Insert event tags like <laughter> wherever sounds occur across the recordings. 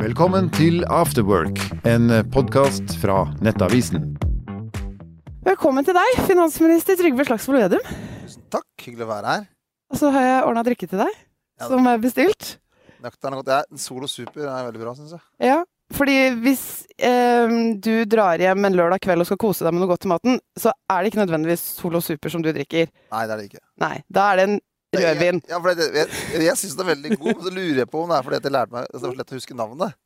Velkommen til Afterwork, en podkast fra Nettavisen. Velkommen til deg, finansminister Trygve Slagsvold Vedum. Tusen takk, hyggelig å være her. Og så har jeg ordna drikke til deg, Ja. som er bestilt. Nøktern og godt. Ja, Solo Super er veldig bra, syns jeg. Ja, fordi hvis eh, du drar hjem en lørdag kveld og skal kose deg med noe godt til maten, så er det ikke nødvendigvis Solo Super som du drikker. Nei, det er det ikke. Nei, da er det en rødvin. Ja, for det, jeg, jeg, jeg syns den er veldig god, men så lurer jeg på om det er fordi jeg lærte meg så lett å huske navnet.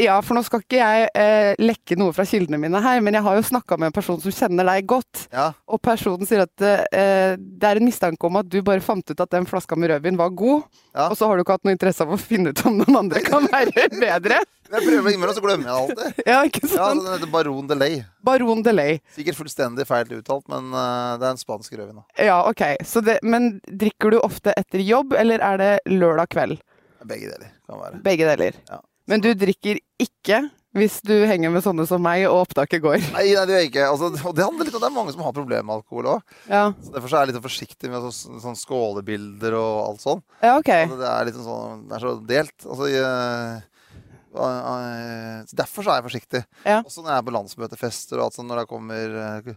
Ja, for nå skal ikke jeg eh, lekke noe fra kildene mine her, men jeg har jo snakka med en person som kjenner deg godt. Ja, Og personen sier at eh, det er en mistanke om at du bare fant ut at den flaska med rødvin var god, Ja. og så har du ikke hatt noe interesse av å finne ut om noen andre kan være <laughs> bedre. Jeg prøver innimellom, så glemmer jeg det alltid. Ja, ikke Ja, sant? Den heter Baron Delay. Baron Delay. Sikkert fullstendig feil uttalt, men eh, det er en spansk rødvin. da. Ja, ok. Så det, men drikker du ofte etter jobb, eller er det lørdag kveld? Begge deler kan være. Begge deler. Ja. Men du drikker ikke hvis du henger med sånne som meg, og opptaket går. <laughs> Nei, nei, det gjør jeg ikke. Altså, og det handler litt om det er mange som har problemer med alkohol òg. Ja, Derfor så er jeg litt forsiktig med så, sånn skålebilder og alt sånn. ja ok. Altså, det er litt sånn Det er så delt. Altså, jeg, så derfor så er jeg forsiktig. Ja. Også når jeg er på landsmøtefester og alt sånt, når det kommer øh,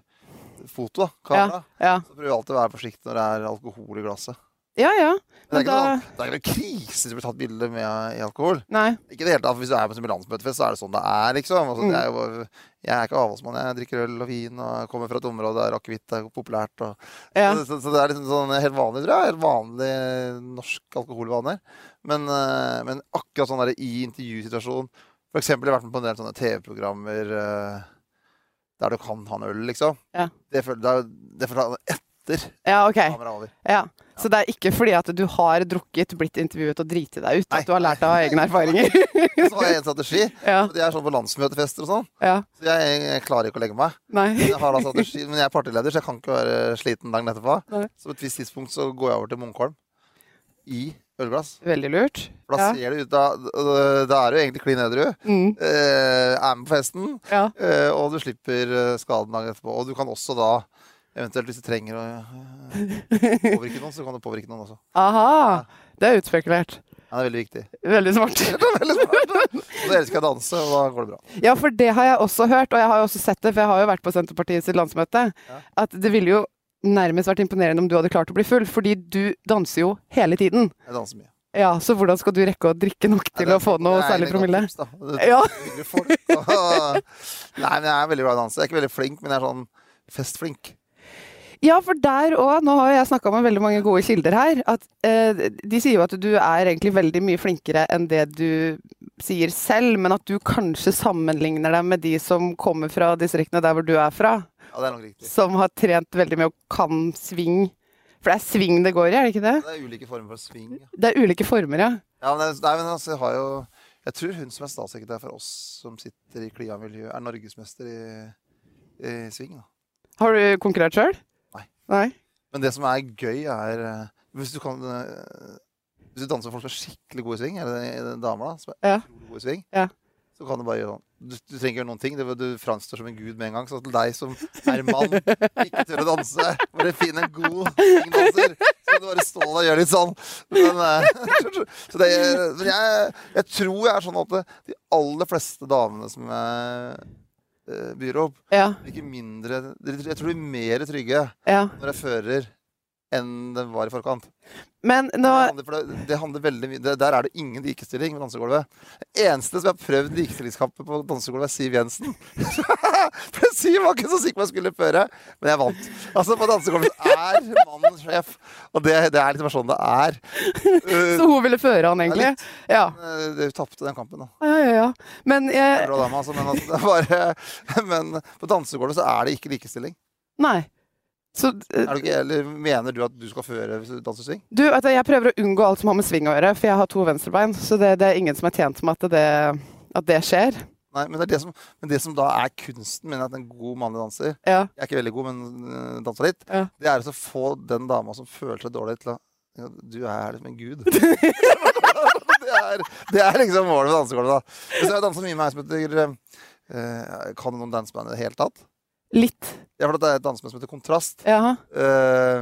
foto, da, kamera, Ja, så prøver jeg alltid å være forsiktig når det er alkohol i glasset. Ja. ja. Men det er da noe, det er ikke noe krise det blir tatt bilde med i alkohol. Nei. Ikke det hele tatt. for Hvis du er på landsmøtefest, så er det sånn det er, liksom. Altså, Mm. det er jo, jeg er ikke avholdsmann. Jeg drikker øl og vin og kommer fra et område der akevitt er populært. Og, Ja. så, så, så det er liksom sånn helt vanlig, tror jeg. Helt vanlig norsk alkoholvaner. Men, eh, men akkurat sånn der i intervjusituasjon For eksempel, jeg har vært med på en del sånne TV-programmer eh, der du kan ha en øl, liksom. Ja. Det føler er- jeg etter Ja, ok. Ja. Så det er ikke fordi at du har drukket, blitt intervjuet og driti deg ut, at du har lært av egne erfaringer? <laughs> Så har jeg en strategi. ja. Det er sånn på landsmøtefester og sånn. ja. Så jeg, jeg klarer ikke å legge meg. Nei. Jeg har da strategi, men jeg er partileder, så jeg kan ikke være sliten dagen etterpå. Nei. Så på et visst tidspunkt så går jeg over til Munkholm i ølglass. Veldig lurt. For da Ja. ser det ut Da, da er du egentlig klin edru. Mm. Eh, er med på festen, Ja. eh, og du slipper eh, skaden dagen etterpå. Og du kan også da, eventuelt hvis du trenger å eh, påvirke noen, så kan du påvirke noen også. Aha. Det er utspekulert. Ja, det er veldig viktig. Veldig smart. <laughs> Veldig smart. Så elsker jeg å danse, og da går det bra. Ja, for det har jeg også hørt, og jeg har jo også sett det, for jeg har jo vært på Senterpartiets landsmøte, Ja. at det ville jo nærmest vært imponerende om du hadde klart å bli full, fordi du danser jo hele tiden. Jeg danser mye. Ja, så hvordan skal du rekke å drikke nok til Ja, å få noe er særlig promille? tips. Det- Ja. folk. <laughs> Nei, men jeg er veldig glad i å danse. Jeg er ikke veldig flink, men jeg er sånn festflink. Ja, for der òg, nå har jeg snakka med veldig mange gode kilder her, at eh, de sier jo at du er egentlig veldig mye flinkere enn det du sier selv, men at du kanskje sammenligner deg med de som kommer fra distriktene der hvor du er fra, Ja, det er nok riktig. som har trent veldig mye og kan sving. For det er sving det går i, er det ikke det? Det er ulike former for sving. Ja, Det er ulike former, ja. ja men, nei, men altså, jeg har jo Jeg tror hun som er statssekretær for oss som sitter i Klia-miljøet, er norgesmester i, i sving. Da. Har du konkurrert sjøl? Nei. Nei? Men det som er gøy, er eh, Hvis du kan eh, Hvis du danser med folk som er skikkelig gode i sving, eller damer da, som er Ja. gode i sving, Ja. så kan du bare gjøre sånn. Du, du trenger ikke gjøre noen ting. Det, du framstår som en gud med en gang. Så til deg som er mann, ikke tør å danse, bare finn en god svingdanser. Så kan du bare stå der og gjøre litt sånn. Men, eh, <laughs> så det, men jeg, jeg tror jeg er sånn at de aller fleste damene som jeg eh, byr opp, Ja. ikke mindre Jeg tror de er mer trygge ja. når jeg fører, enn den var i forkant. Men Det handler, det, handler veldig mye Der er det ingen likestilling på dansegulvet. Eneste som har prøvd likestillingskampen på dansegulvet, er Siv Jensen. <laughs> for Siv var ikke så sikker på jeg skulle føre, men jeg vant. Altså På dansegulvet er mannen sjef, og det, det er liksom bare sånn det er. Uh, <laughs> Så hun ville føre han, egentlig? Ja. uh, Hun tapte den kampen, da. Ja, ja, ja. Men jeg dame, altså, men, altså, bare, <laughs> men på dansegulvet så er det ikke likestilling. Nei. Så eh, Er du ikke, eller Mener du at du skal føre dansesving? du danser du, jeg prøver å unngå alt som har med sving å gjøre, for jeg har to venstrebein. Så det, det er ingen som er tjent med at det, at det skjer. Nei, men det, er det, som, men det som da er kunsten med at en god mannlig danser Ja. Jeg er ikke veldig god, men øh, danser litt. Ja. Det er altså å få den dama som føler seg dårlig, til å Du er liksom en gud. <laughs> det, er, det er liksom målet med dansegulvet. da. Hvis jeg dansa mye med ei som heter øh, Kan du noen danseband i det hele tatt? Litt. Ja, for det er et danseband som heter Kontrast. Eh,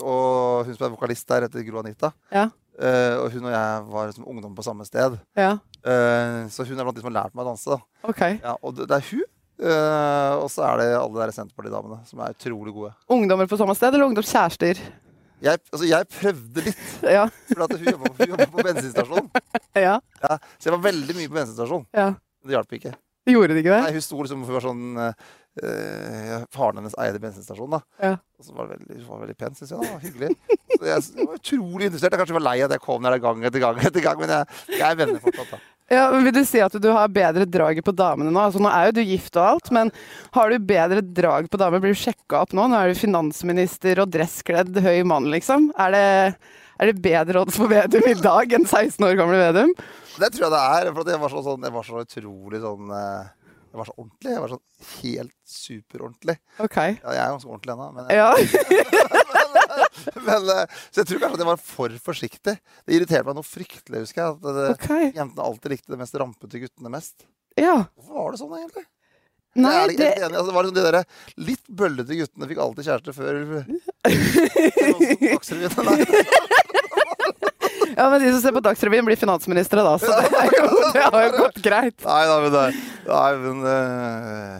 og hun som er vokalist der, heter Gro Anita. Ja. Uh, og hun og jeg var liksom ungdom på samme sted. Ja. Uh, så hun er blant de som har lært meg å danse. Da. Ok. Ja, og det, det er hun. eh, og så er det alle de Senterparti-damene som er utrolig gode. Ungdommer på samme sted, eller ungdomskjærester? Jeg, altså, jeg prøvde litt, <laughs> Ja. for at hun jobba på, på bensinstasjon. <laughs> ja. Ja, så jeg var veldig mye på bensinstasjon. ja. Det hjalp ikke. Gjorde det ikke det? Nei, hun sto liksom Hun var sånn eh, Faren hennes eide bensinstasjonen. Ja. Og så var det veldig, var veldig pen, syns jeg. da, Hyggelig. Så jeg, jeg var utrolig interessert. Jeg kanskje var lei at jeg kom der gang etter gang, etter gang men jeg, jeg er venner fortsatt. da. Ja, men Vil du si at du har bedre draget på damene nå? Altså Nå er jo du gift og alt, men har du bedre drag på damer? Blir du sjekka opp nå? Nå er du finansminister og dresskledd høy mann, liksom. Er det, er det bedre odds på Vedum i dag enn 16 år gamle Vedum? Det tror jeg det er. For jeg var så, sånn, jeg var så utrolig sånn eh, Jeg var så ordentlig. Jeg var sånn helt superordentlig. OK. Ja, jeg er ganske ordentlig ennå, men, Ja. <laughs> men eh, Så jeg tror kanskje at jeg var for forsiktig. Det irriterte meg noe fryktelig, husker jeg. At det, ok. jentene alltid likte de mest rampete guttene mest. Ja. Hvorfor var det sånn, egentlig? Nei, jeg det enig. Altså, det var liksom de der litt bøllete guttene fikk alltid kjæreste før <laughs> Dagsrevyen. <laughs> Ja, men de som ser på Dagsrevyen, blir finansministre, da. Så det, jo, det har jo gått greit. Nei da, men det, nei, men, uh,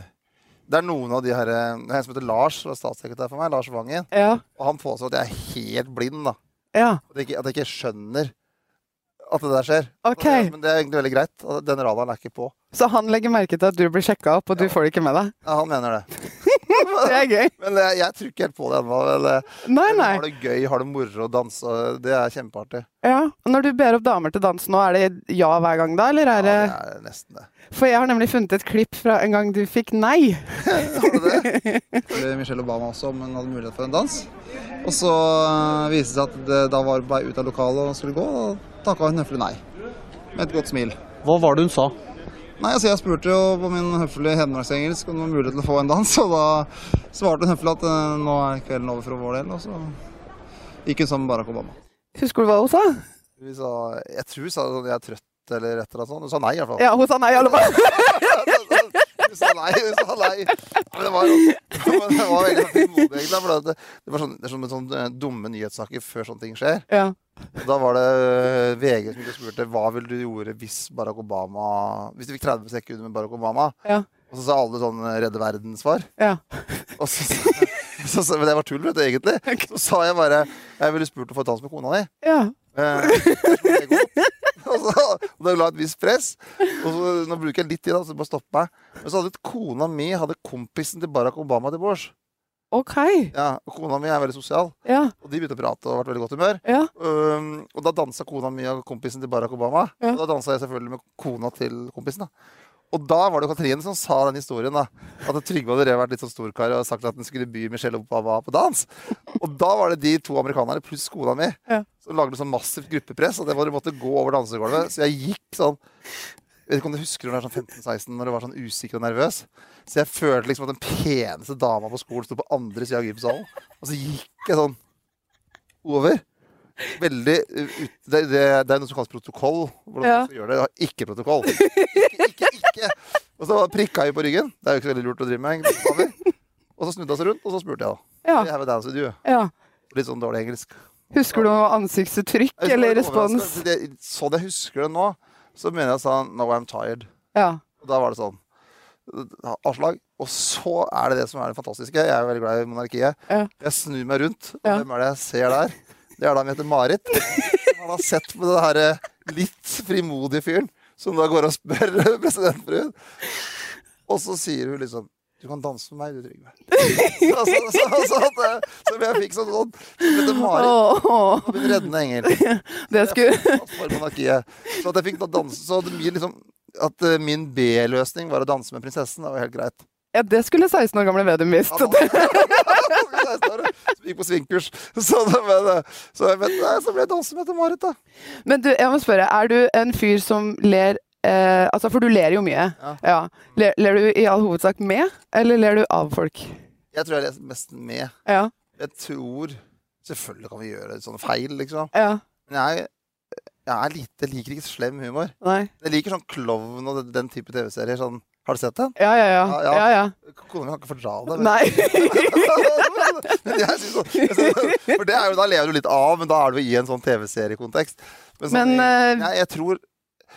det er noen av de her en som heter Lars, som er statssekretær for meg. Lars Vangen. Ja. Og han påstår at jeg er helt blind. da ja. At jeg ikke, at jeg ikke skjønner at det der skjer. Ok. Det- Men det er egentlig veldig greit. Den radaren er ikke på. Så han legger merke til at du blir sjekka opp, og du får det ikke med deg? Ja, han mener det. <laughs> Det er gøy. Men jeg, jeg tror ikke helt på det ennå. eh. Har det gøy, har det moro å danse. Det er kjempeartig. Ja. Og Når du ber opp damer til dans nå, er det ja hver gang da, eller Ja, er det det er nesten det. For jeg har nemlig funnet et klipp fra en gang du fikk nei. <laughs> Har du det? <laughs> Michelle Obama også om hun hadde mulighet for en dans. Og så øh, viste det seg at det da var på vei ut av lokalet og skulle gå, og takka hun høflig nei. Med et godt smil. Hva var det hun sa? Nei, altså Jeg spurte jo på min høflige hedmarksengelsk om det var mulighet til å få en dans, og da svarte hun høflig at øh, nå er kvelden over for vår del, og så gikk hun sammen med Barack Obama. Husker du hva hun sa? Hun sa, jeg tror hun sa sånn, jeg er trøtt eller et eller annet sånt. Hun sa nei i hvert fall. Ja, hun sa nei i alle fall. <laughs> Hun sa nei, hun sa nei. Men det var, <laughs> det var veldig sånn frimodig, egentlig. For det, det var sånn, det er sånn, sånne eh, dumme nyhetssaker før sånne ting skjer. Ja. Da var det eh, VG som spurte hva ville du gjøre hvis Barack Obama Hvis du fikk 30 sekunder med Barack Obama. Ja. Og så sa alle sånn eh, Redde verden-svar. Ja. Og så, <laughs> så, så, men det var tull, vet du, egentlig. Så sa jeg bare Jeg ville spurt å få et dans med kona di. ja. Eh. <laughs> og, så, og det la et visst press. Og så, nå bruker jeg litt tid, da, så bare stopp meg. Men så hadde kona mi hadde kompisen til Barack Obama til bords. OK. Ja, og kona mi er veldig sosial, Ja. og de begynte å prate og vært veldig godt humør. Ja. Um, og da dansa kona mi og kompisen til Barack Obama. Ja. Og da dansa jeg selvfølgelig med kona til kompisen. da Og da var det Katrine som sa den historien. da At Trygve hadde vært litt sånn storkar og sagt at han skulle by Michelle Obama på dans. Og da var det de to amerikanerne pluss kona mi Ja. som lagde sånn massivt gruppepress. Og det var de måtte gå over dansegulvet. Så jeg gikk sånn Jeg vet ikke om du husker når du var sånn 15-16 når du var sånn usikker og nervøs. Så jeg følte liksom at den peneste dama på skolen sto på andre sida av gymsalen. Og så gikk jeg sånn over. Veldig uh, ut, det, det, det er noe som kalles protokoll. Hvordan Ja. du skal gjøre det. Jeg har ikke protokoll. <laughs> Ikke, ikke, ikke. Og så prikka jeg på ryggen. Det er jo ikke så veldig lurt å drive med. egentlig. Og så snudde hun seg rundt, og så spurte jeg, da. Ja. Have a dance with you. ja. Litt sånn dårlig engelsk. Husker du noe ansiktsuttrykk eller respons? Det, sånn jeg husker det nå, så mener jeg sånn No, I'm tired. Ja. Og da var det sånn avslag. Og så er det det som er det fantastiske. Jeg er veldig glad i monarkiet. Ja. Jeg snur meg rundt, og hvem er det jeg ser der? Det er da han heter Marit. Som han har sett på den her eh, litt frimodige fyren som da går og spør <laughs> presidentfruen. Og så sier hun liksom du kan danse med meg, du, Trygve. <laughs> Så, så, så, så, så jeg fikk sånn sånn Som heter Marit. Åh, åh. Min reddende engel. <laughs> Det skulle Så at jeg fikk da danse Så blir liksom at eh, min B-løsning var å danse med prinsessen. Det var helt greit. Ja, det skulle 16 år gamle Vedum visst. Ja, <laughs> da- Så vi gikk på svingkurs. Så, men, så, men, så ble jeg danser med til Marit, da. Men du, jeg må spørre, er du en fyr som ler eh, Altså, for du ler jo mye. Ja. Ler, ler du i all hovedsak med, eller ler du av folk? Jeg tror jeg ler mest med. Ja. Jeg tror Selvfølgelig kan vi gjøre sånne feil, liksom. Ja. Men jeg jeg, lite, jeg liker ikke slem humor. Nei. Jeg liker sånn klovn og den, den type TV-serier. Sånn, har du sett den? Ja, ja, ja. Ja, ja. ja. Kona kan ikke fordra det. <laughs> Men, Nei. jeg jeg for det er jo, da lever du litt av, men da er du i en sånn TV-seriekontekst. Men, sånn, Men, eh, jeg, jeg tror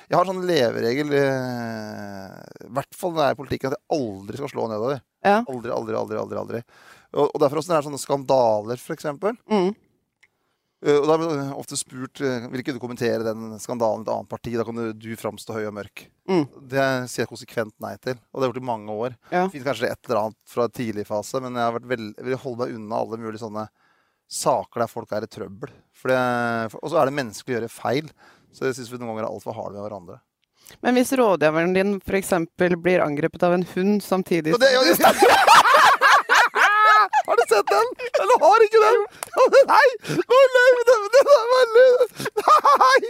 Jeg har sånn leveregel, eh, i hvert fall når jeg er i politikken, at jeg aldri skal slå nedover. Ja. Aldri, aldri, aldri. aldri, aldri. Og, og derfor også når det er sånne skandaler, f.eks. Mm. Uh, og da blir det ofte spurt uh, vil ikke du kommentere den skandalen i et annet parti. Da kan du, du framstå høy og mørk. Mm. Det sier jeg konsekvent nei til. Og det har jeg gjort i mange år. Ja. Det finnes kanskje et eller annet fra tidlig fase, men jeg har vært veld, vil holde meg unna alle mulige sånne saker der folk er i trøbbel. Det- Og så er det menneskelig å gjøre feil. Så jeg syns vi noen ganger er altfor harde med hverandre. Men hvis rådgiveren din f.eks. blir angrepet av en hund samtidig det, ja, det, har du sett den? Eller har ikke den? <laughs> Nei! Å, nei, men den, <laughs> Nei!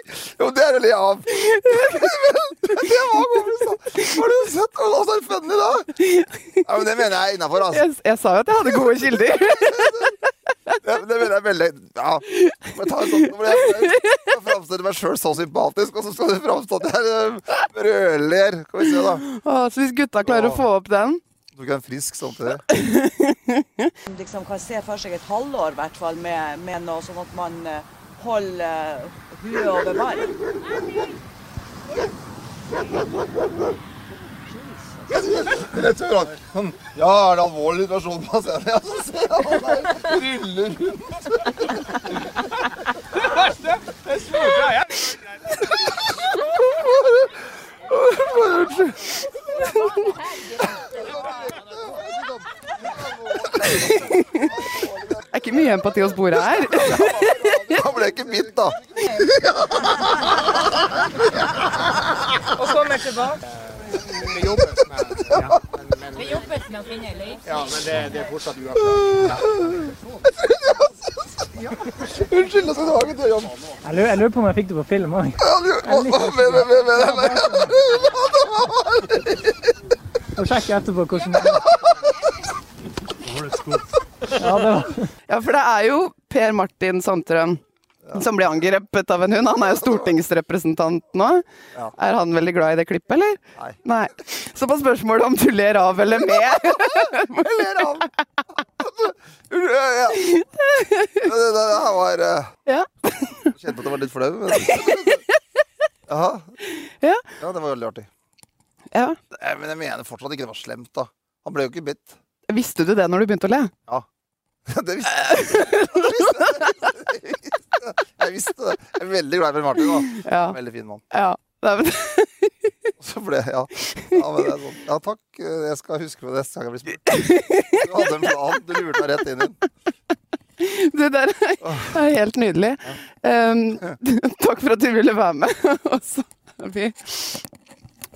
Jo, det er å le av. <laughs> Det var komisk, da. Har du sett? hva så er funny, da. Ja, men det mener jeg er innafor, altså. jeg, jeg sa jo at jeg hadde gode kilder. Det, det mener jeg veldig Ja. Men ta en sånn Nå ble jeg. Jeg framstiller meg sjøl så sympatisk, og så skal du framstå at jeg eh, brøler. Skal vi se, da. Å, så hvis gutta klarer å få opp den Tok jeg en frisk samtidig. <laughs> liksom kan se for seg et halvår i hvert fall med, med noe sånn at man eh, holder uh, huet over vann. Jeg tør han sånn, Ja, er det alvorlig situasjon på scenen? Ja, så ser jeg han ruller rundt. Det verste er ikke mye empati hos bordet her. Han ble ikke bitt, da. Og kommer tilbake. Det jobbes med ja, men, men, Det jobbes med å finne en løsning. ja, men det, det er fortsatt uavklart. Unnskyld, jeg skal ha mitt øye om. Jeg lurer, jeg på om jeg fikk det på film òg. Hva mener du? Og sjekk etterpå hvordan det er. <laughs> Ja, for det er jo Per Martin Sandtrøen som blir angrepet av en hund. Han er jo stortingsrepresentant nå. Ja. Er han veldig glad i det klippet, eller? Nei. Så på spørsmålet om du ler av eller med <laughs> Jeg ler av. Ja. <laughs> Det, det, her var eh, Ja. Kjente at det var litt flau, men Jaha. Ja. Ja, det var veldig artig. ja. Men jeg mener fortsatt ikke det var slemt, da. Han ble jo ikke bitt. Visste du det når du begynte å le? Ja. Det visste jeg. Det visste jeg. Jeg visste det. Jeg er veldig glad i Per Martin. da. Ja. Veldig fin mann. ja. Så ble ja. Ja, er sånn. ja, takk. Jeg skal huske på det neste gang jeg blir spurt. Du hadde en plan. Du lurte meg rett inn i den. det der er helt nydelig. Um, <laughs> takk for at du ville være med. Og så er vi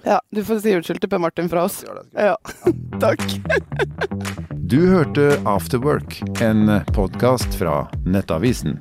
Ja, du får si unnskyld til Per Martin fra oss. Ja. <laughs> <laughs> Takk. Du hørte After Work, en podkast fra Nettavisen.